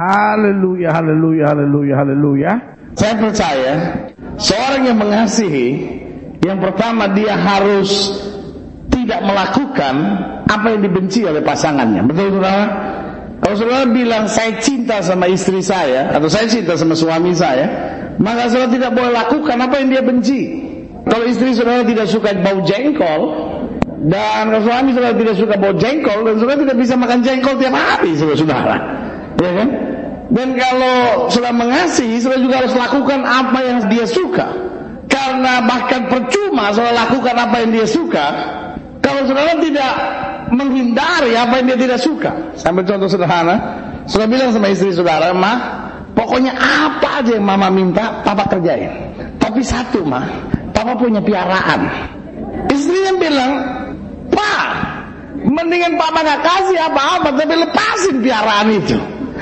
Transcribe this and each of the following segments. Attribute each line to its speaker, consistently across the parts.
Speaker 1: Haleluya, haleluya, haleluya, haleluya.
Speaker 2: Saya percaya seorang yang mengasihi yang pertama dia harus tidak melakukan apa yang dibenci oleh pasangannya. Betul saudara? Kalau saudara bilang saya cinta sama istri saya atau saya cinta sama suami saya, maka saudara tidak boleh lakukan apa yang dia benci. Kalau istri saudara tidak suka bau jengkol dan kalau suami saudara tidak suka bau jengkol dan saudara tidak bisa makan jengkol tiap hari saudara. Ya kan? Dan kalau saudara mengasihi, saudara juga harus lakukan apa yang dia suka. Karena bahkan percuma saudara lakukan apa yang dia suka, kalau saudara tidak menghindari apa yang dia tidak suka. Sampai contoh sederhana, saudara bilang sama istri saudara, "Mah, pokoknya apa aja yang mama minta, papa kerjain." Tapi satu, mah, papa punya piaraan. Istrinya bilang, "Pak, mendingan papa gak kasih apa-apa, tapi lepasin piaraan itu."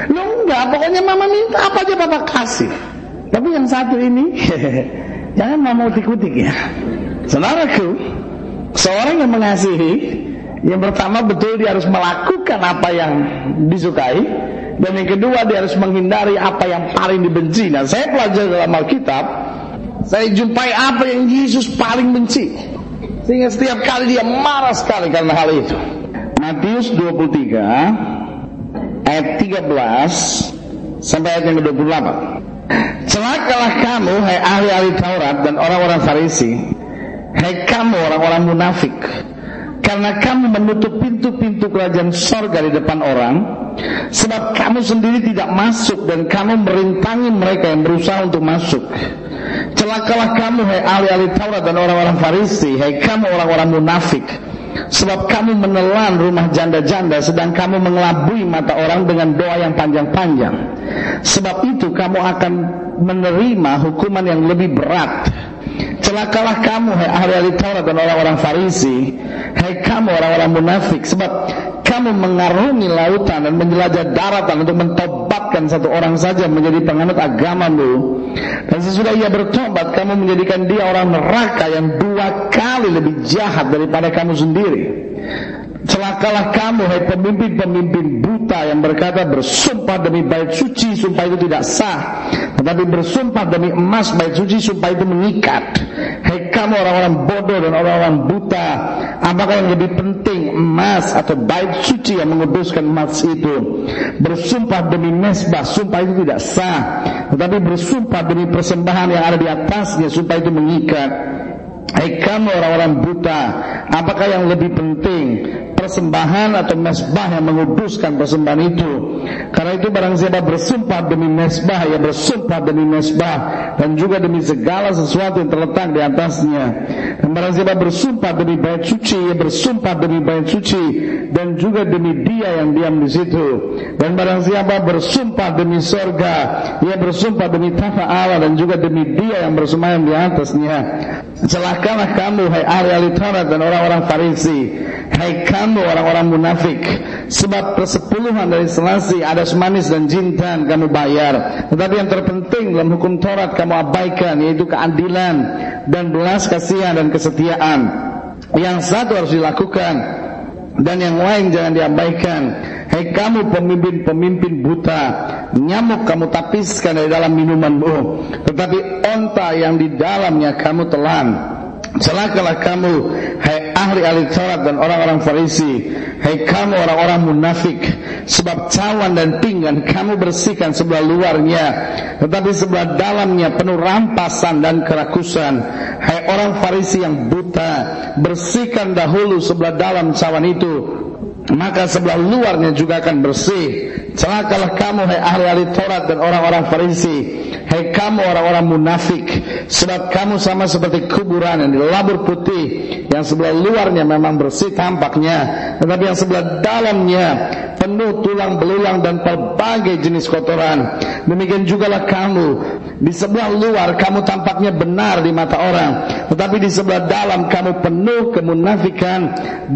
Speaker 2: Lo enggak, pokoknya mama minta apa aja papa kasih. Tapi yang satu ini, jangan mama utik-utik ya. Saudaraku, seorang yang mengasihi, yang pertama betul dia harus melakukan apa yang disukai, dan yang kedua dia harus menghindari apa yang paling dibenci. Nah, saya pelajari dalam Alkitab, saya jumpai apa yang Yesus paling benci. Sehingga setiap kali dia marah sekali karena hal itu. Matius 23 ayat 13 sampai ayat yang ke-28. Celakalah kamu hai ahli-ahli Taurat dan orang-orang Farisi, hai kamu orang-orang munafik, karena kamu menutup pintu-pintu kerajaan sorga di depan orang, sebab kamu sendiri tidak masuk dan kamu merintangi mereka yang berusaha untuk masuk. Celakalah kamu hai ahli-ahli Taurat dan orang-orang Farisi, hai kamu orang-orang munafik, Sebab kamu menelan rumah janda-janda sedang kamu mengelabui mata orang dengan doa yang panjang-panjang. Sebab itu kamu akan menerima hukuman yang lebih berat. Celakalah kamu hai ahli-ahli Taurat dan orang-orang Farisi, hai kamu orang-orang munafik sebab kamu mengarungi lautan dan menjelajah daratan untuk mentobatkan satu orang saja menjadi penganut agamamu. Dan sesudah ia bertobat, kamu menjadikan dia orang neraka yang dua kali lebih jahat daripada kamu sendiri. Celakalah kamu, hai pemimpin-pemimpin buta yang berkata bersumpah demi bait suci, sumpah itu tidak sah. Tetapi bersumpah demi emas bait suci, sumpah itu mengikat. Hai kamu orang-orang bodoh dan orang-orang buta, apakah yang lebih penting emas atau bait suci yang menguduskan emas itu? Bersumpah demi mesbah, sumpah itu tidak sah. Tetapi bersumpah demi persembahan yang ada di atasnya, sumpah itu mengikat. Hai kamu orang-orang buta, apakah yang lebih penting persembahan atau mesbah yang menguduskan persembahan itu? Karena itu barang siapa bersumpah demi mesbah, ya bersumpah demi mesbah dan juga demi segala sesuatu yang terletak di atasnya. Dan barang siapa bersumpah demi bait suci, ya bersumpah demi bait suci dan juga demi dia yang diam di situ. Dan barang siapa bersumpah demi sorga, ia bersumpah demi tafa Allah dan juga demi dia yang bersemayam di atasnya. Celakalah kamu hai ahli Taurat dan orang-orang Farisi Hai kamu orang-orang munafik Sebab persepuluhan dari selasi Ada semanis dan jintan kamu bayar. Tetapi yang terpenting dalam hukum Taurat kamu abaikan Yaitu keadilan Dan belas kasihan dan kesetiaan. Yang satu harus dilakukan Dan yang lain jangan diabaikan. Hai kamu pemimpin-pemimpin buta Nyamuk kamu tapiskan dari dalam minumanmu. Tetapi onta yang di dalamnya kamu telan Celakalah kamu Hai ahli-ahli Taurat dan orang-orang Farisi. Hai kamu orang-orang munafik. Sebab cawan dan pinggan Kamu bersihkan sebelah luarnya Tetapi sebelah dalamnya Penuh rampasan dan kerakusan. Hai orang Farisi yang buta Bersihkan dahulu sebelah dalam cawan itu maka sebelah luarnya juga akan bersih. Celakalah kamu hai ahli-ahli Taurat dan orang-orang Farisi. Hai kamu orang-orang munafik, sebab kamu sama seperti kuburan yang dilabur putih, yang sebelah luarnya memang bersih tampaknya, tetapi yang sebelah dalamnya penuh tulang belulang dan berbagai jenis kotoran. Demikian jugalah kamu. Di sebelah luar kamu tampaknya benar di mata orang, tetapi di sebelah dalam kamu penuh kemunafikan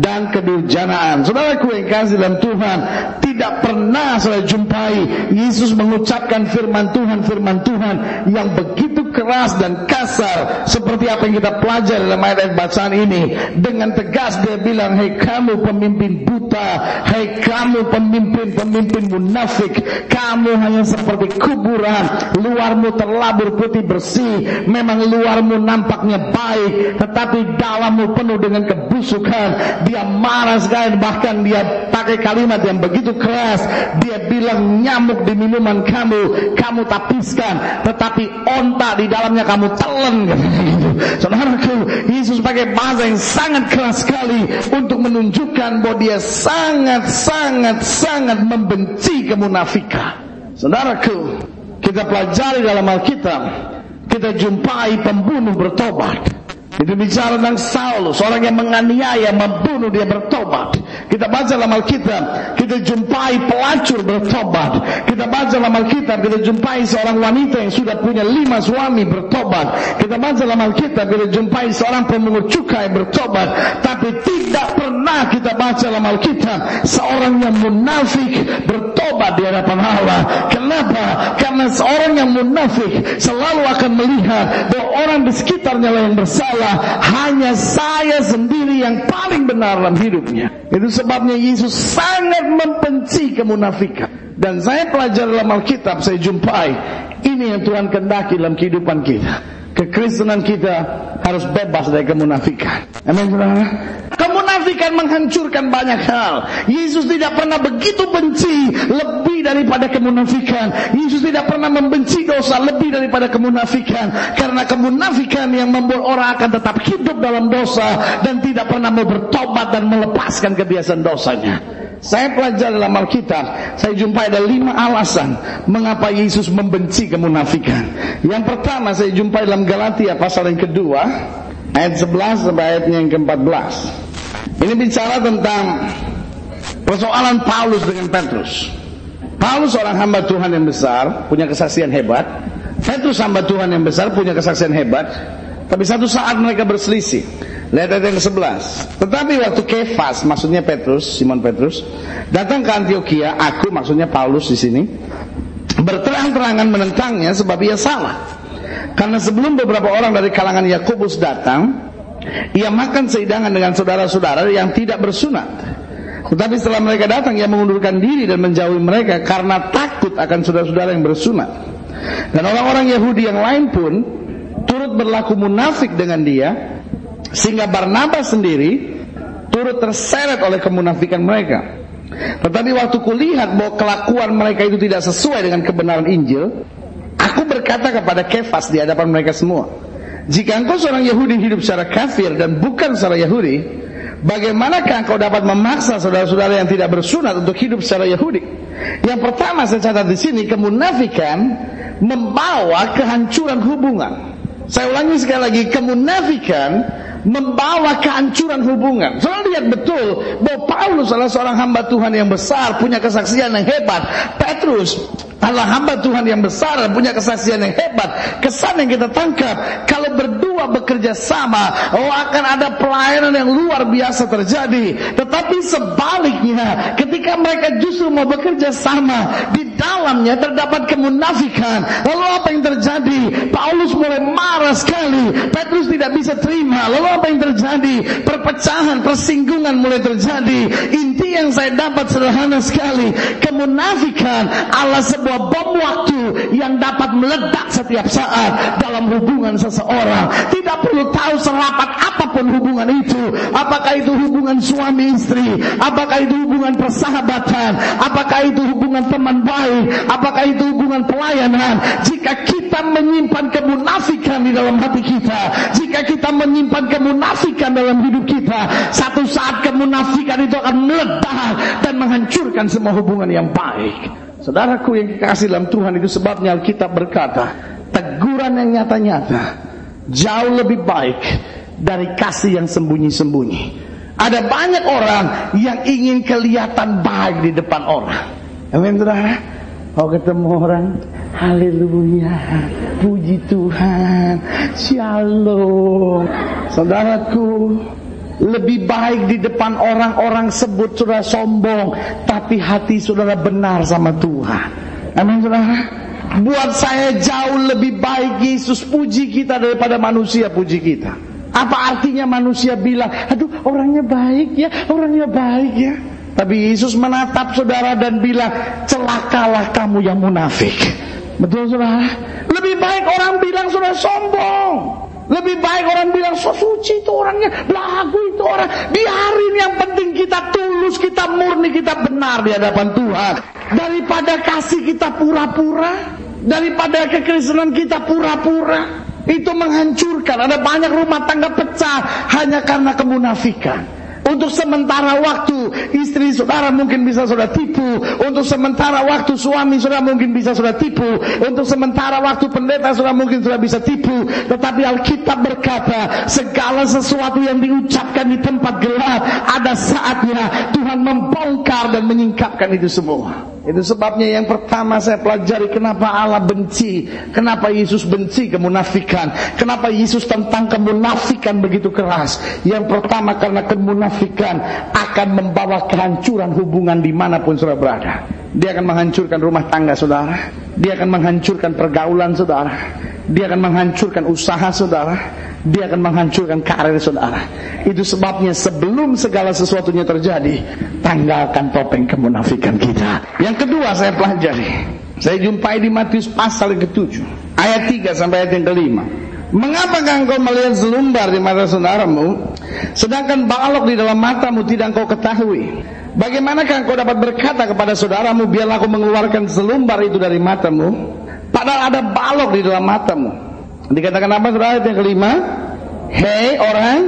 Speaker 2: dan kedurjanaan. Saudaraku yang kasih dalam Tuhan, tidak pernah saya jumpai Yesus mengucapkan firman Tuhan, firman Tuhan Tuhan yang begitu keras dan kasar seperti apa yang kita pelajari dalam ayat-ayat bacaan ini. Dengan tegas dia bilang hei kamu pemimpin buta hei kamu pemimpin-pemimpin munafik kamu hanya seperti kuburan luarmu terlabur putih bersih memang luarmu nampaknya baik tetapi dalammu penuh dengan kebusukan dia marah sekali bahkan dia pakai kalimat yang begitu keras. Dia bilang nyamuk di minuman kamu kamu tapiskan. Tetapi onta di dalamnya kamu telan saudaraku Yesus pakai bahasa yang sangat keras sekali untuk menunjukkan bahwa dia sangat sangat sangat membenci kemunafikan. Saudaraku kita pelajari dalam Alkitab kita jumpai pembunuh bertobat. Itu bicara tentang Saulus, orang yang menganiaya, membunuh dia bertobat. Kita baca dalam Alkitab, kita jumpai pelacur bertobat. Kita baca dalam Alkitab, kita jumpai seorang wanita yang sudah punya lima suami bertobat. Kita baca dalam Alkitab, kita jumpai seorang pemungut cukai bertobat. Tapi tidak pernah kita baca dalam Alkitab seorang yang munafik bertobat di hadapan Allah. Kenapa? Karena seorang yang munafik selalu akan melihat bahwa orang di sekitarnya yang bersalah hanya saya sendiri yang paling benar dalam hidupnya. Itu sebabnya Yesus sangat membenci kemunafikan. Dan saya pelajari dalam Alkitab, saya jumpai ini yang Tuhan kendaki dalam kehidupan kita. Kekristenan kita harus bebas dari kemunafikan. Amin, saudara. Kemunafikan menghancurkan banyak hal. Yesus tidak pernah begitu benci lebih daripada kemunafikan. Yesus tidak pernah membenci dosa lebih daripada kemunafikan. Karena kemunafikan yang membuat orang akan tetap hidup dalam dosa dan tidak pernah mau bertobat dan melepaskan kebiasaan dosanya. Saya pelajari dalam Alkitab, saya jumpai ada lima alasan mengapa Yesus membenci kemunafikan. Yang pertama saya jumpai dalam Galatia pasal yang kedua, ayat 11 sampai ayatnya yang ke-14. Ini bicara tentang persoalan Paulus dengan Petrus. Paulus seorang hamba Tuhan yang besar, punya kesaksian hebat. Petrus hamba Tuhan yang besar, punya kesaksian hebat. Tapi satu saat mereka berselisih. Lihat ayat yang ke-11. Tetapi waktu Kefas, maksudnya Petrus, Simon Petrus, datang ke Antioquia, aku maksudnya Paulus di sini, berterang-terangan menentangnya sebab ia salah. Karena sebelum beberapa orang dari kalangan Yakobus datang, ia makan seidangan dengan saudara-saudara yang tidak bersunat. Tetapi setelah mereka datang, ia mengundurkan diri dan menjauhi mereka karena takut akan saudara-saudara yang bersunat. Dan orang-orang Yahudi yang lain pun turut berlaku munafik dengan dia sehingga Barnabas sendiri turut terseret oleh kemunafikan mereka. Tetapi waktu kulihat bahwa kelakuan mereka itu tidak sesuai dengan kebenaran Injil, aku berkata kepada Kefas di hadapan mereka semua, jika engkau seorang Yahudi hidup secara kafir dan bukan secara Yahudi, bagaimanakah engkau dapat memaksa saudara-saudara yang tidak bersunat untuk hidup secara Yahudi? Yang pertama saya catat di sini kemunafikan membawa kehancuran hubungan. Saya ulangi sekali lagi, kemunafikan membawa kehancuran hubungan. Saudara lihat betul bahwa Paulus adalah seorang hamba Tuhan yang besar, punya kesaksian yang hebat. Petrus adalah hamba Tuhan yang besar punya kesaksian yang hebat. Kesan yang kita tangkap, kalau berdua bekerja sama, oh akan ada pelayanan yang luar biasa terjadi. Tetapi sebaliknya, ketika mereka justru mau bekerja sama, di dalamnya terdapat kemunafikan. Lalu apa yang terjadi? Paulus mulai marah sekali. Petrus tidak bisa terima. Lalu apa yang terjadi? Perpecahan, persinggungan mulai terjadi. Inti yang saya dapat sederhana sekali. Kemunafikan ala sebuah sebuah bom waktu yang dapat meledak setiap saat dalam hubungan seseorang. Tidak perlu tahu serapat apa pun hubungan itu. Apakah itu hubungan suami istri? Apakah itu hubungan persahabatan? Apakah itu hubungan teman baik? Apakah itu hubungan pelayanan? Jika kita menyimpan kemunafikan di dalam hati kita, jika kita menyimpan kemunafikan dalam hidup kita, satu saat kemunafikan itu akan meledak dan menghancurkan semua hubungan yang baik. Saudaraku yang kekasih dalam Tuhan itu sebabnya Alkitab berkata, teguran yang nyata-nyata jauh lebih baik dari kasih yang sembunyi-sembunyi. Ada banyak orang yang ingin kelihatan baik di depan orang. Amin, saudara. Kalau ketemu orang, haleluya, puji Tuhan, shalom. Saudaraku, lebih baik di depan orang-orang sebut saudara sombong, tapi hati saudara benar sama Tuhan. Amin saudara. Buat saya jauh lebih baik Yesus puji kita daripada manusia puji kita. Apa artinya manusia bilang, aduh orangnya baik ya, orangnya baik ya. Tapi Yesus menatap saudara dan bilang, celakalah kamu yang munafik. Betul saudara? Lebih baik orang bilang saudara sombong. Lebih baik orang bilang so suci itu orangnya, belagu orang. Biarin yang penting kita tulus, kita murni, kita benar di hadapan Tuhan. Daripada kasih kita pura-pura, daripada kekristenan kita pura-pura. Itu menghancurkan. Ada banyak rumah tangga pecah hanya karena kemunafikan. Untuk sementara waktu istri saudara mungkin bisa sudah tipu. Untuk sementara waktu suami saudara mungkin bisa sudah tipu. Untuk sementara waktu pendeta saudara mungkin sudah bisa tipu. Tetapi Alkitab berkata segala sesuatu yang diucapkan di tempat gelap ada saatnya Tuhan membongkar dan menyingkapkan itu semua. Itu sebabnya yang pertama saya pelajari kenapa Allah benci, kenapa Yesus benci kemunafikan, kenapa Yesus tentang kemunafikan begitu keras. Yang pertama karena kemunafikan akan membawa kehancuran hubungan di mana pun saudara berada. Dia akan menghancurkan rumah tangga saudara, dia akan menghancurkan pergaulan saudara, dia akan menghancurkan usaha saudara, dia akan menghancurkan karir saudara. Itu sebabnya sebelum segala sesuatunya terjadi, tanggalkan topeng kemunafikan kita. Yang kedua saya pelajari. Saya jumpai di Matius pasal yang ketujuh. Ayat 3 sampai ayat yang kelima. Mengapa engkau melihat selumbar di mata saudaramu, sedangkan balok di dalam matamu tidak engkau ketahui? Bagaimanakah engkau dapat berkata kepada saudaramu, biarlah aku mengeluarkan selumbar itu dari matamu, padahal ada balok di dalam matamu? Dikatakan apa surah ayat yang kelima? Hei orang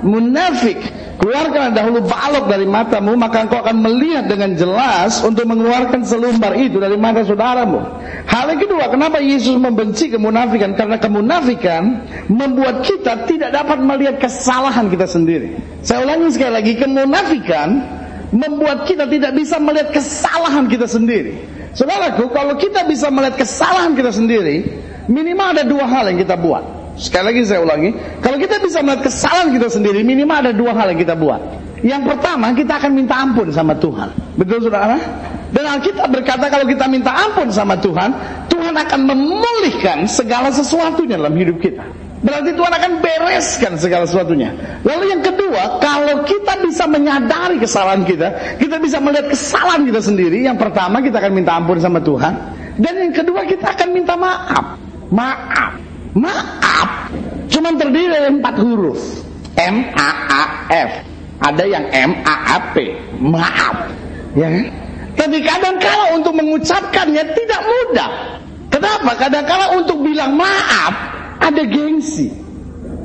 Speaker 2: munafik, keluarkan dahulu balok dari matamu, maka engkau akan melihat dengan jelas untuk mengeluarkan selumbar itu dari mata saudaramu. Hal yang kedua, kenapa Yesus membenci kemunafikan? Karena kemunafikan membuat kita tidak dapat melihat kesalahan kita sendiri. Saya ulangi sekali lagi, kemunafikan membuat kita tidak bisa melihat kesalahan kita sendiri. Saudaraku, kalau kita bisa melihat kesalahan kita sendiri, Minimal ada dua hal yang kita buat. Sekali lagi saya ulangi, kalau kita bisa melihat kesalahan kita sendiri, minimal ada dua hal yang kita buat. Yang pertama, kita akan minta ampun sama Tuhan. Betul saudara? Dan Alkitab berkata kalau kita minta ampun sama Tuhan, Tuhan akan memulihkan segala sesuatunya dalam hidup kita. Berarti Tuhan akan bereskan segala sesuatunya. Lalu yang kedua, kalau kita bisa menyadari kesalahan kita, kita bisa melihat kesalahan kita sendiri. Yang pertama, kita akan minta ampun sama Tuhan. Dan yang kedua, kita akan minta maaf. Maaf. Maaf. Cuma terdiri dari empat huruf. M A A F. Ada yang M A A P. Maaf. Ya kan? Tapi kadang-kala untuk mengucapkannya tidak mudah. Kenapa? Kadang-kala untuk bilang maaf ada gengsi.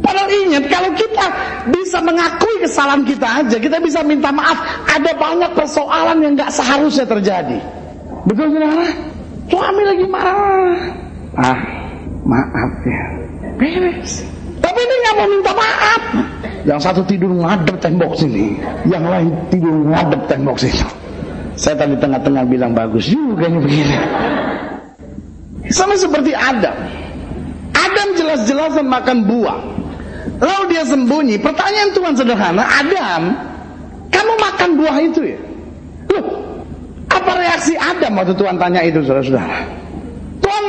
Speaker 2: Padahal ingat kalau kita bisa mengakui kesalahan kita aja, kita bisa minta maaf. Ada banyak persoalan yang nggak seharusnya terjadi. Betul saudara? Suami lagi marah. Ah, maaf ya. Beres. Tapi ini nggak mau minta maaf. Yang satu tidur ngadep tembok sini. Yang lain tidur ngadep tembok sini. Saya tadi tengah-tengah bilang bagus juga ini begini. Sama seperti Adam. Adam jelas-jelasan makan buah. Lalu dia sembunyi. Pertanyaan Tuhan sederhana Adam kamu makan buah itu ya? Loh apa reaksi Adam waktu Tuhan tanya itu saudara-saudara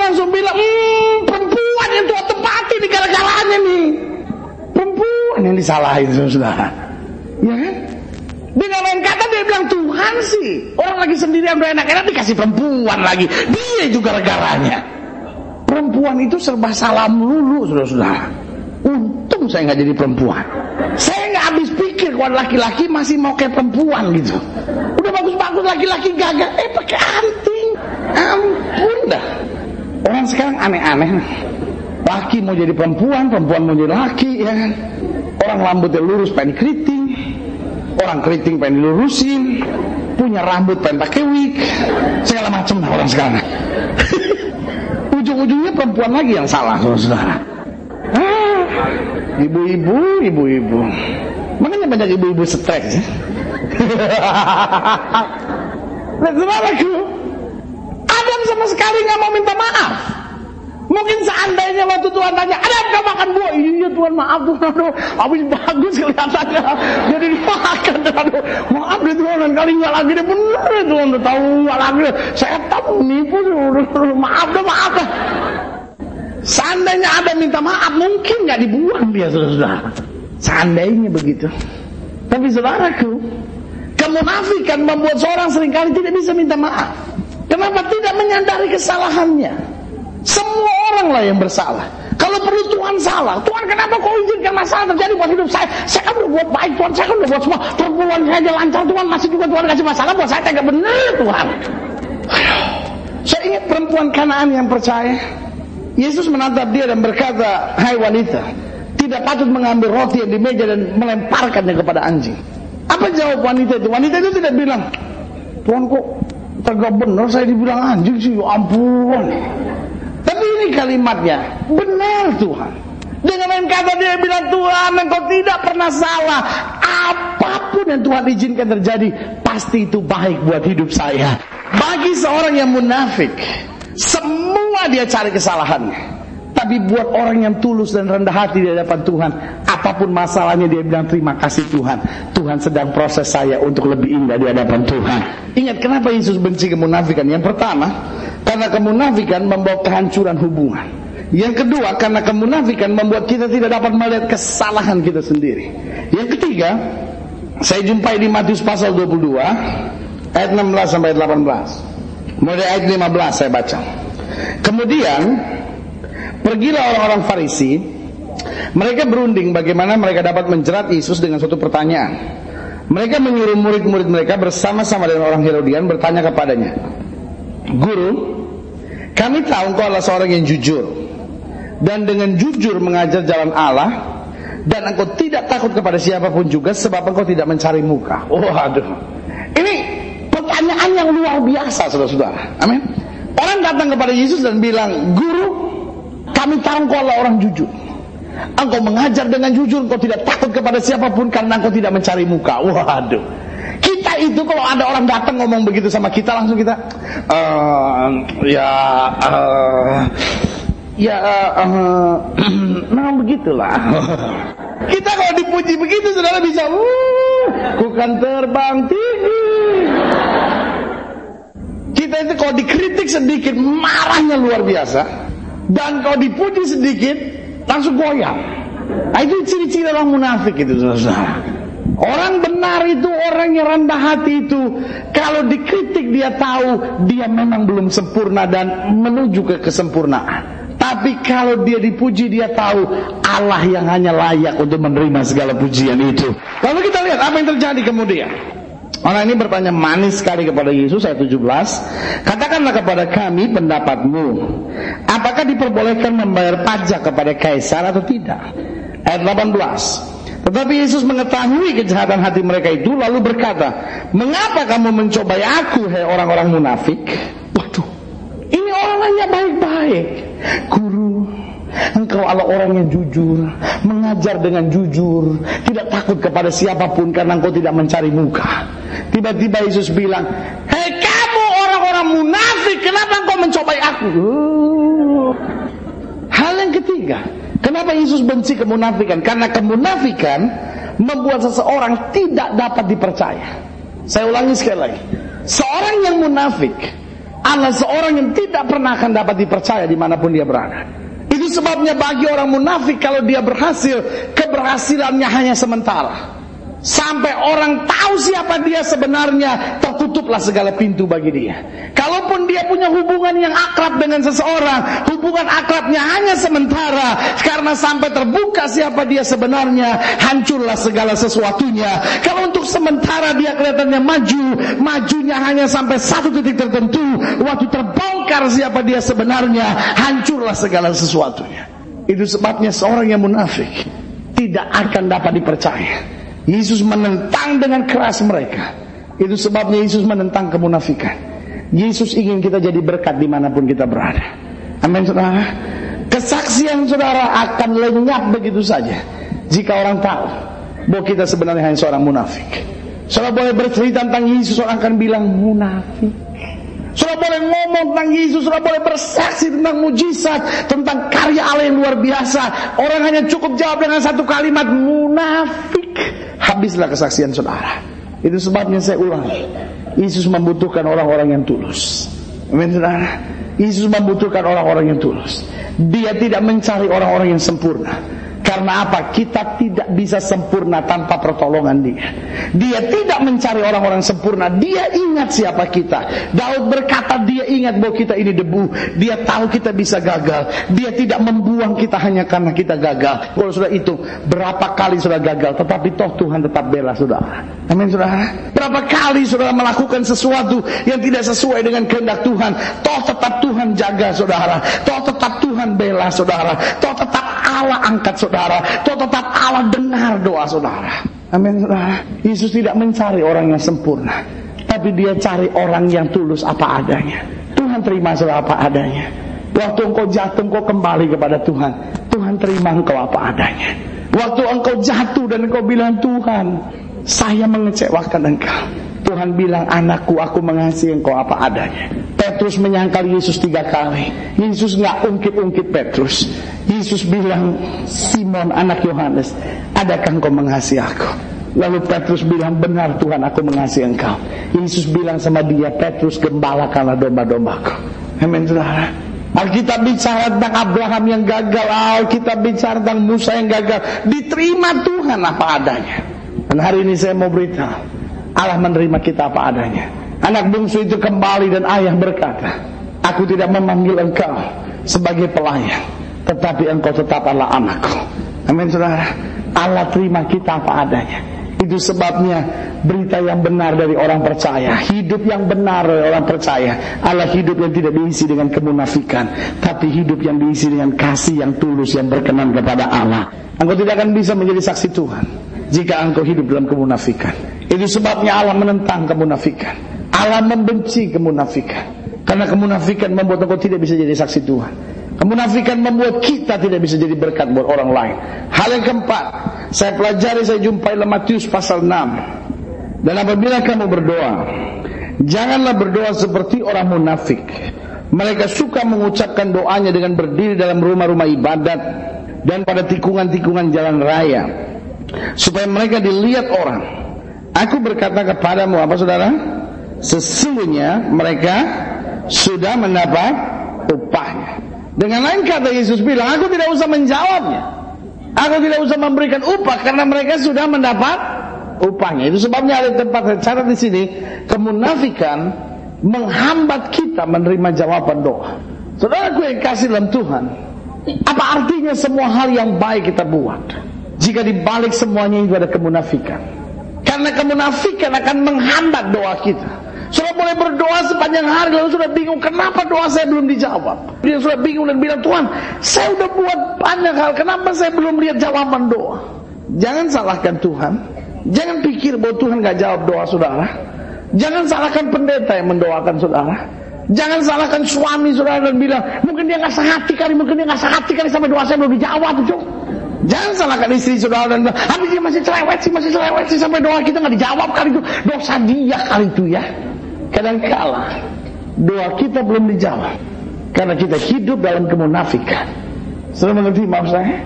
Speaker 2: langsung bilang, hmm, perempuan yang Tuhan tempati di gara-garanya nih. Perempuan yang disalahin, saudara. Ya kan? Dengan lain kata dia bilang Tuhan sih Orang lagi sendirian udah enak-enak dikasih perempuan lagi. Dia juga regaranya Perempuan itu serba salam lulu saudara-saudara. Untung saya nggak jadi perempuan. Saya nggak habis pikir kalau laki-laki masih mau kayak perempuan gitu. Udah bagus-bagus laki-laki gagal Eh pakai anting. Ampun dah Orang sekarang aneh-aneh. Laki mau jadi perempuan, perempuan mau jadi laki, ya kan? Orang rambutnya lurus pengen keriting, orang keriting pengen dilurusin, punya rambut pengen pakai wig, segala macam lah orang sekarang. Ujung-ujungnya perempuan lagi yang salah, saudara. Ah, ibu-ibu, ibu-ibu. Makanya banyak ibu-ibu stres ya. Saudaraku, Adam sama sekali nggak mau minta maaf. Mungkin seandainya waktu Tuhan tanya, ada apa makan buah? Iya Tuhan maaf Tuhan, aduh, habis bagus kelihatannya. Jadi dimakan, aduh, maaf deh Tuhan, kali nggak lagi deh bener deh Tuhan, udah tahu nggak lagi deh. Tahu nipu, maaf deh, maaf deh. Seandainya ada minta maaf, mungkin nggak dibuang dia saudara. Seandainya begitu. Tapi saudaraku, kemunafikan membuat seorang sering kali tidak bisa minta maaf. Kenapa tidak menyadari kesalahannya? Semua orang lah yang bersalah. Kalau perlu Tuhan salah, Tuhan kenapa kau izinkan masalah terjadi buat hidup saya? Saya kan udah buat baik Tuhan, saya kan udah buat semua. Perpuluhan saya aja lancar Tuhan, masih juga Tuhan kasih masalah buat saya tidak benar Tuhan. Saya ingat perempuan Kanaan yang percaya. Yesus menatap dia dan berkata, Hai wanita, tidak patut mengambil roti yang di meja dan melemparkannya kepada anjing. Apa jawab wanita itu? Wanita itu tidak bilang, Tuhan kok tegak benar saya dibilang anjing sih, ya ampun. Tapi ini kalimatnya, benar Tuhan. Dengan lain kata dia bilang Tuhan engkau tidak pernah salah Apa pun yang Tuhan izinkan terjadi Pasti itu baik buat hidup saya Bagi seorang yang munafik Semua dia cari kesalahannya Tapi buat orang yang tulus dan rendah hati di hadapan Tuhan Apa pun masalahnya dia bilang terima kasih Tuhan Tuhan sedang proses saya untuk lebih indah di hadapan Tuhan Ingat kenapa Yesus benci kemunafikan Yang pertama karena kemunafikan membawa kehancuran hubungan. Yang kedua, karena kemunafikan membuat kita tidak dapat melihat kesalahan kita sendiri. Yang ketiga, saya jumpai di Matius pasal 22 ayat 16 sampai 18. Mulai ayat 15 saya baca. Kemudian pergilah orang-orang Farisi, mereka berunding bagaimana mereka dapat menjerat Yesus dengan suatu pertanyaan. Mereka menyuruh murid-murid mereka bersama-sama dengan orang Herodian bertanya kepadanya, Guru, kami tahu engkau adalah seorang yang jujur dan dengan jujur mengajar jalan Allah dan engkau tidak takut kepada siapa pun juga sebab engkau tidak mencari muka. Oh aduh. Ini pertanyaan yang luar biasa saudara-saudara. Amin. Orang datang kepada Yesus dan bilang, Guru, kami tahu engkau adalah orang jujur. Engkau mengajar dengan jujur, engkau tidak takut kepada siapa pun karena engkau tidak mencari muka. Waduh. Kita itu kalau ada orang datang ngomong begitu sama kita langsung kita uh, ya uh, ya uh, nah begitulah. kita kalau dipuji begitu saudara bisa uh, bukan terbang tinggi. Kita itu kalau dikritik sedikit marahnya luar biasa dan kalau dipuji sedikit langsung goyang. Nah, itu ciri-ciri orang munafik itu saudara. Orang benar itu orang yang rendah hati itu kalau dikritik dia tahu dia memang belum sempurna dan menuju ke kesempurnaan. Tapi kalau dia dipuji dia tahu Allah yang hanya layak untuk menerima segala pujian itu. Lalu kita lihat apa yang terjadi kemudian. Orang ini bertanya manis sekali kepada Yesus ayat 17 Katakanlah kepada kami pendapatmu Apakah diperbolehkan membayar pajak kepada kaisar atau tidak Ayat 18 tetapi Yesus mengetahui kejahatan hati mereka itu lalu berkata, "Mengapa kamu mencobai aku, hai orang-orang munafik?" Waduh. Ini orangnya baik-baik. Guru, engkau adalah orang yang jujur, mengajar dengan jujur, tidak takut kepada siapa pun karena engkau tidak mencari muka. Tiba-tiba Yesus bilang, "Hei kamu orang-orang munafik, kenapa engkau mencobai aku?" Hal yang ketiga, Kenapa Yesus benci kemunafikan? Karena kemunafikan membuat seseorang tidak dapat dipercaya. Saya ulangi sekali lagi. Seorang yang munafik adalah seorang yang tidak pernah akan dapat dipercaya di mana pun dia berada. Itu sebabnya bagi orang munafik kalau dia berhasil, keberhasilannya hanya sementara. Sampai orang tahu siapa dia sebenarnya Tertutuplah segala pintu bagi dia. Kalaupun dia punya hubungan yang akrab dengan seseorang Hubungan akrabnya hanya sementara. Karena sampai terbuka siapa dia sebenarnya Hancurlah segala sesuatunya. Kalau untuk sementara dia kelihatannya maju Majunya hanya sampai satu titik tertentu. Waktu terbongkar siapa dia sebenarnya Hancurlah segala sesuatunya. Itu sebabnya seorang yang munafik Tidak akan dapat dipercaya Yesus menentang dengan keras mereka. Itu sebabnya Yesus menentang kemunafikan. Yesus ingin kita jadi berkat di mana pun kita berada. Amin saudara. Kesaksian saudara akan lenyap begitu saja. Jika orang tahu bahwa kita sebenarnya hanya seorang munafik. Saudara boleh bercerita tentang Yesus orang akan bilang munafik. Sudah boleh ngomong tentang Yesus, sudah boleh bersaksi tentang mujizat, tentang karya Allah yang luar biasa. Orang hanya cukup jawab dengan satu kalimat munafik. Habislah kesaksian saudara. Itu sebabnya saya ulangi. Yesus membutuhkan orang-orang yang tulus. Amin saudara. Yesus membutuhkan orang-orang yang tulus. Dia tidak mencari orang-orang yang sempurna. Karena apa? Kita tidak bisa sempurna tanpa pertolongan dia. Dia tidak mencari orang-orang sempurna. Dia ingat siapa kita. Daud berkata dia ingat bahwa kita ini debu. Dia tahu kita bisa gagal. Dia tidak membuang kita hanya karena kita gagal. Kalau sudah itu, berapa kali sudah gagal. Tetapi toh Tuhan tetap bela saudara. Amin saudara. Berapa kali saudara melakukan sesuatu yang tidak sesuai dengan kehendak Tuhan. Toh tetap Tuhan jaga saudara. Toh tetap Tuhan bela saudara. Toh tetap Allah angkat saudara. Tetap Allah dengar doa saudara. Amin saudara. Yesus tidak mencari orang yang sempurna. Tapi dia cari orang yang tulus apa adanya. Tuhan terima saudara apa adanya. Waktu engkau jatuh engkau kembali kepada Tuhan. Tuhan terima engkau apa adanya. Waktu engkau jatuh dan engkau bilang Tuhan. Saya mengecewakan engkau. Tuhan bilang anakku aku mengasihi engkau apa adanya. Petrus menyangkal Yesus tiga kali. Yesus nggak ungkit-ungkit Petrus. Yesus bilang Simon anak Yohanes, adakah engkau mengasihi aku? Lalu Petrus bilang benar Tuhan aku mengasihi engkau. Yesus bilang sama dia Petrus gembala karena domba-dombaku. Amin saudara. Alkitab bicara tentang Abraham yang gagal, Alkitab bicara tentang Musa yang gagal. Diterima Tuhan apa adanya. Dan hari ini saya mau beritahu Allah menerima kita apa adanya. Anak bungsu itu kembali dan ayah berkata, Aku tidak memanggil engkau sebagai pelayan, tetapi engkau tetap adalah anakku. Amin saudara. Allah terima kita apa adanya. Itu sebabnya berita yang benar dari orang percaya, hidup yang benar dari orang percaya, Allah hidup yang tidak diisi dengan kemunafikan, tapi hidup yang diisi dengan kasih yang tulus yang berkenan kepada Allah. Engkau tidak akan bisa menjadi saksi Tuhan jika engkau hidup dalam kemunafikan. Itu sebabnya Allah menentang kemunafikan. Allah membenci kemunafikan. Karena kemunafikan membuat engkau tidak bisa jadi saksi Tuhan. Kemunafikan membuat kita tidak bisa jadi berkat buat orang lain. Hal yang keempat, saya pelajari, saya jumpai dalam Matius pasal 6. Dan apabila kamu berdoa, janganlah berdoa seperti orang munafik. Mereka suka mengucapkan doanya dengan berdiri dalam rumah-rumah ibadat dan pada tikungan-tikungan jalan raya supaya mereka dilihat orang. Aku berkata kepadamu apa saudara? Sesungguhnya mereka sudah mendapat upahnya. Dengan lain kata Yesus bilang, aku tidak usah menjawabnya. Aku tidak usah memberikan upah karena mereka sudah mendapat upahnya. Itu sebabnya ada tempat cara di sini kemunafikan menghambat kita menerima jawaban doa. Saudara aku yang kasih dalam Tuhan, apa artinya semua hal yang baik kita buat? Jika dibalik semuanya itu ada kemunafikan. Karena kemunafikan akan menghambat doa kita. Sudah boleh berdoa sepanjang hari lalu sudah bingung kenapa doa saya belum dijawab. Dia sudah bingung dan bilang Tuhan, saya sudah buat banyak hal, kenapa saya belum lihat jawaban doa? Jangan salahkan Tuhan. Jangan pikir bahwa Tuhan gak jawab doa saudara. Jangan salahkan pendeta yang mendoakan saudara. Jangan salahkan suami saudara dan bilang, mungkin dia gak sehati kali, mungkin dia gak sehati kali sampai doa saya belum dijawab. Cuk. Jangan salahkan istri saudara dan habis dia masih cerewet sih, masih cerewet sih sampai doa kita gak dijawab kali itu. Dosa dia kali itu ya. Kadang-kala doa kita belum dijawab karena kita hidup dalam kemunafikan. Sudah mengerti maksud saya?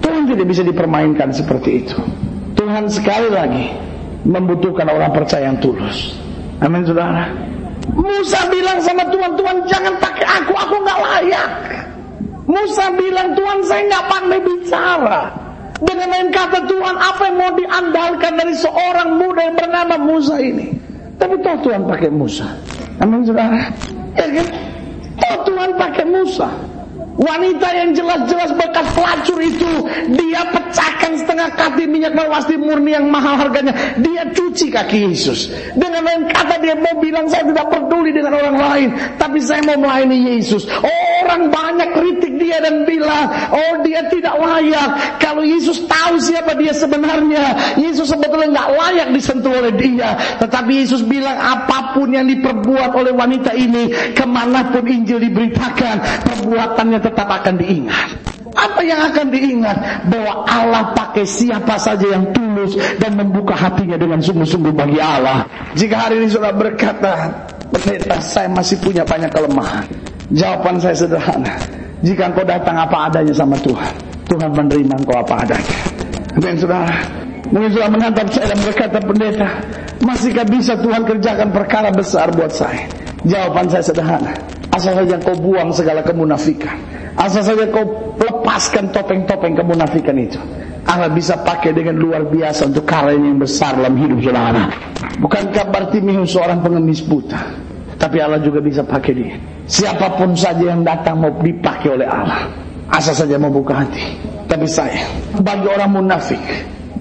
Speaker 2: Tuhan tidak bisa dipermainkan seperti itu. Tuhan sekali lagi membutuhkan orang percaya yang tulus. Amin saudara. Musa bilang sama Tuhan, Tuhan jangan pakai aku, aku nggak layak. Musa bilang Tuhan saya nggak pandai bicara. Dengan lain kata Tuhan apa yang mau diandalkan dari seorang muda yang bernama Musa ini? Tapi toh Tuhan pakai Musa. Amin saudara. Ya kan? Toh Tuhan pakai Musa. Wanita yang jelas-jelas bekas pelacur itu Dia pecahkan setengah kati minyak mawasti murni yang mahal harganya Dia cuci kaki Yesus Dengan lain kata dia mau bilang saya tidak peduli dengan orang lain Tapi saya mau melayani Yesus Orang banyak kritik dia dan bilang Oh dia tidak layak Kalau Yesus tahu siapa dia sebenarnya Yesus sebetulnya nggak layak disentuh oleh dia Tetapi Yesus bilang apa pun yang diperbuat oleh wanita ini Ke mana pun Injil diberitakan Perbuatannya tetap akan diingat. Apa yang akan diingat? Bahwa Allah pakai siapa saja yang tulus dan membuka hatinya dengan sungguh-sungguh bagi Allah. Jika hari ini sudah berkata, pendeta saya masih punya banyak kelemahan. Jawaban saya sederhana. Jika engkau datang apa adanya sama Tuhan, Tuhan menerima engkau apa adanya. Amin saudara. Mungkin sudah menatap saya dan berkata pendeta, masihkah bisa Tuhan kerjakan perkara besar buat saya? Jawaban saya sederhana. Asal saja kau buang segala kemunafikan. Asal saja kau lepaskan topeng-topeng kemunafikan itu. Allah bisa pakai dengan luar biasa untuk karya yang besar dalam hidup saudara. Bukankah Bartimius seorang pengemis buta? Tapi Allah juga bisa pakai dia. Siapa pun saja yang datang mau dipakai oleh Allah. Asal saja mau buka hati. Tapi saya, bagi orang munafik,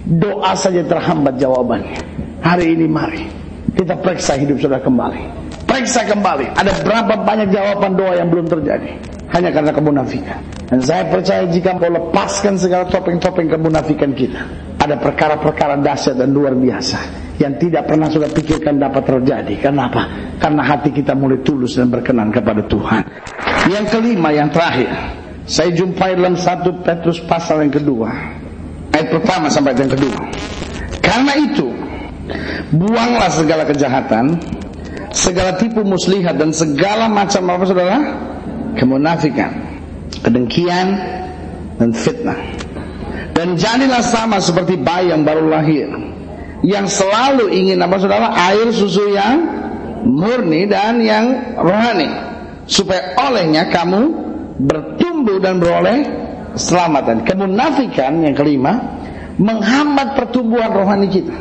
Speaker 2: Doa saja terhambat jawabannya. Hari ini mari kita periksa hidup saudara kembali. Periksa kembali. Ada berapa banyak jawaban doa yang belum terjadi. Hanya karena kemunafikan. Dan saya percaya jika kau lepaskan segala topeng-topeng kemunafikan kita. Ada perkara-perkara dahsyat dan luar biasa. Yang tidak pernah sudah pikirkan dapat terjadi. Kenapa? Karena hati kita mulai tulus dan berkenan kepada Tuhan. Yang kelima, yang terakhir. Saya jumpai dalam satu Petrus pasal yang kedua Ayat pertama sampai yang kedua. Karena itu, buanglah segala kejahatan, segala tipu muslihat dan segala macam apa saudara? Kemunafikan, kedengkian dan fitnah. Dan jadilah sama seperti bayi yang baru lahir, yang selalu ingin apa saudara? Air susu yang murni dan yang rohani, supaya olehnya kamu bertumbuh dan beroleh keselamatan. Kemunafikan yang kelima menghambat pertumbuhan rohani kita.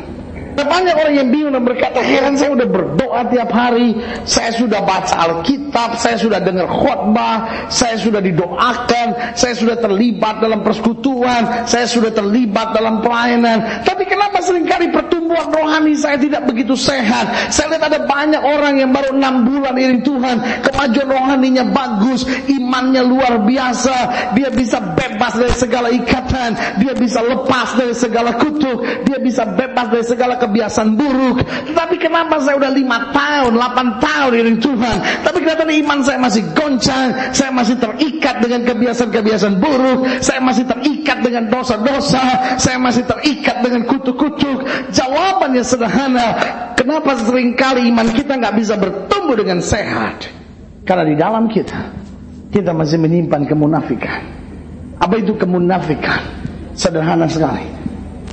Speaker 2: Banyak orang yang bingung dan berkata, heran saya sudah berdoa tiap hari, saya sudah baca Alkitab, saya sudah dengar khutbah, saya sudah didoakan, saya sudah terlibat dalam persekutuan, saya sudah terlibat dalam pelayanan. Tapi kenapa sering kali pertumbuhan rohani saya tidak begitu sehat? Saya lihat ada banyak orang yang baru enam bulan iring Tuhan, kemajuan rohaninya bagus, imannya luar biasa, dia bisa bebas dari segala ikatan, dia bisa lepas dari segala kutuk, dia bisa bebas dari segala kebiasaan buruk. Tetapi kenapa saya udah lima tahun, delapan tahun ini Tuhan. Tapi kelihatan iman saya masih goncang. Saya masih terikat dengan kebiasaan-kebiasaan buruk. Saya masih terikat dengan dosa-dosa. Saya masih terikat dengan kutuk-kutuk. Jawabannya sederhana. Kenapa sering kali iman kita nggak bisa bertumbuh dengan sehat? Karena di dalam kita, kita masih menyimpan kemunafikan. Apa itu kemunafikan? Sederhana sekali.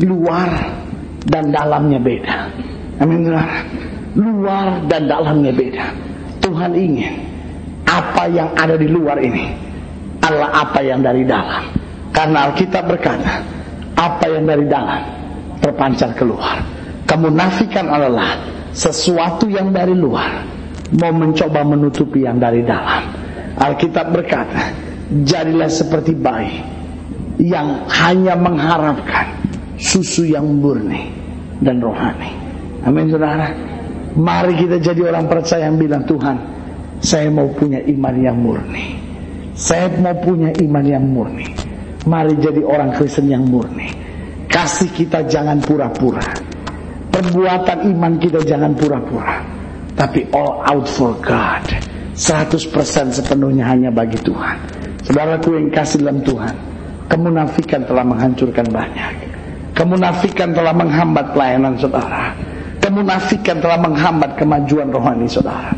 Speaker 2: Luar dan dalamnya beda. Amin Luar dan dalamnya beda. Tuhan ingin apa yang ada di luar ini adalah apa yang dari dalam. Karena Alkitab berkata, apa yang dari dalam terpancar keluar. Kemunafikan adalah sesuatu yang dari luar mau mencoba menutupi yang dari dalam. Alkitab berkata, jadilah seperti bayi yang hanya mengharapkan susu yang murni dan rohani. Amin saudara. Mari kita jadi orang percaya yang bilang Tuhan, saya mau punya iman yang murni. Saya mau punya iman yang murni. Mari jadi orang Kristen yang murni. Kasih kita jangan pura-pura. Perbuatan iman kita jangan pura-pura. Tapi all out for God. 100% sepenuhnya hanya bagi Tuhan. Saudaraku yang kasih dalam Tuhan. Kemunafikan telah menghancurkan banyak. Kemunafikan telah menghambat pelayanan saudara. Kemunafikan telah menghambat kemajuan rohani saudara.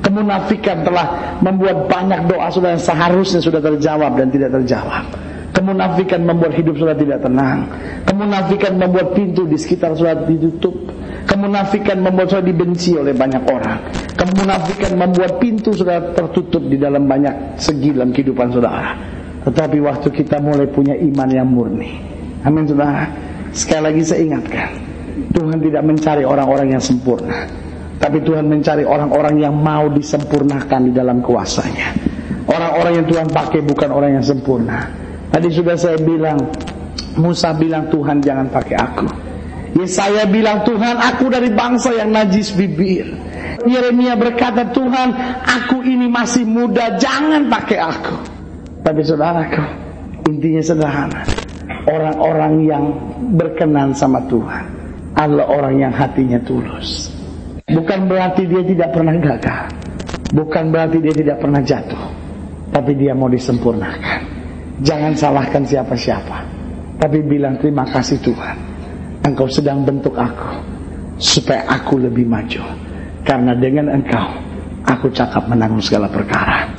Speaker 2: Kemunafikan telah membuat banyak doa saudara yang seharusnya sudah terjawab dan tidak terjawab. Kemunafikan membuat hidup saudara tidak tenang. Kemunafikan membuat pintu di sekitar saudara ditutup. Kemunafikan membuat saudara dibenci oleh banyak orang. Kemunafikan membuat pintu saudara tertutup di dalam banyak segi dalam kehidupan saudara. Tetapi waktu kita mulai punya iman yang murni. Amin saudara. Sekali lagi saya ingatkan, Tuhan tidak mencari orang-orang yang sempurna, tapi Tuhan mencari orang-orang yang mau disempurnakan di dalam kuasanya. Orang-orang yang Tuhan pakai bukan orang yang sempurna. Tadi sudah saya bilang, Musa bilang Tuhan jangan pakai aku. Yesaya bilang Tuhan aku dari bangsa yang najis bibir. Yeremia berkata Tuhan aku ini masih muda jangan pakai aku. Tapi saudaraku intinya sederhana orang-orang yang berkenan sama Tuhan adalah orang yang hatinya tulus. Bukan berarti dia tidak pernah gagal. Bukan berarti dia tidak pernah jatuh. Tapi dia mau disempurnakan. Jangan salahkan siapa-siapa. Tapi bilang terima kasih Tuhan. Engkau sedang bentuk aku. Supaya aku lebih maju. Karena dengan engkau Aku cakap menanggung segala perkara.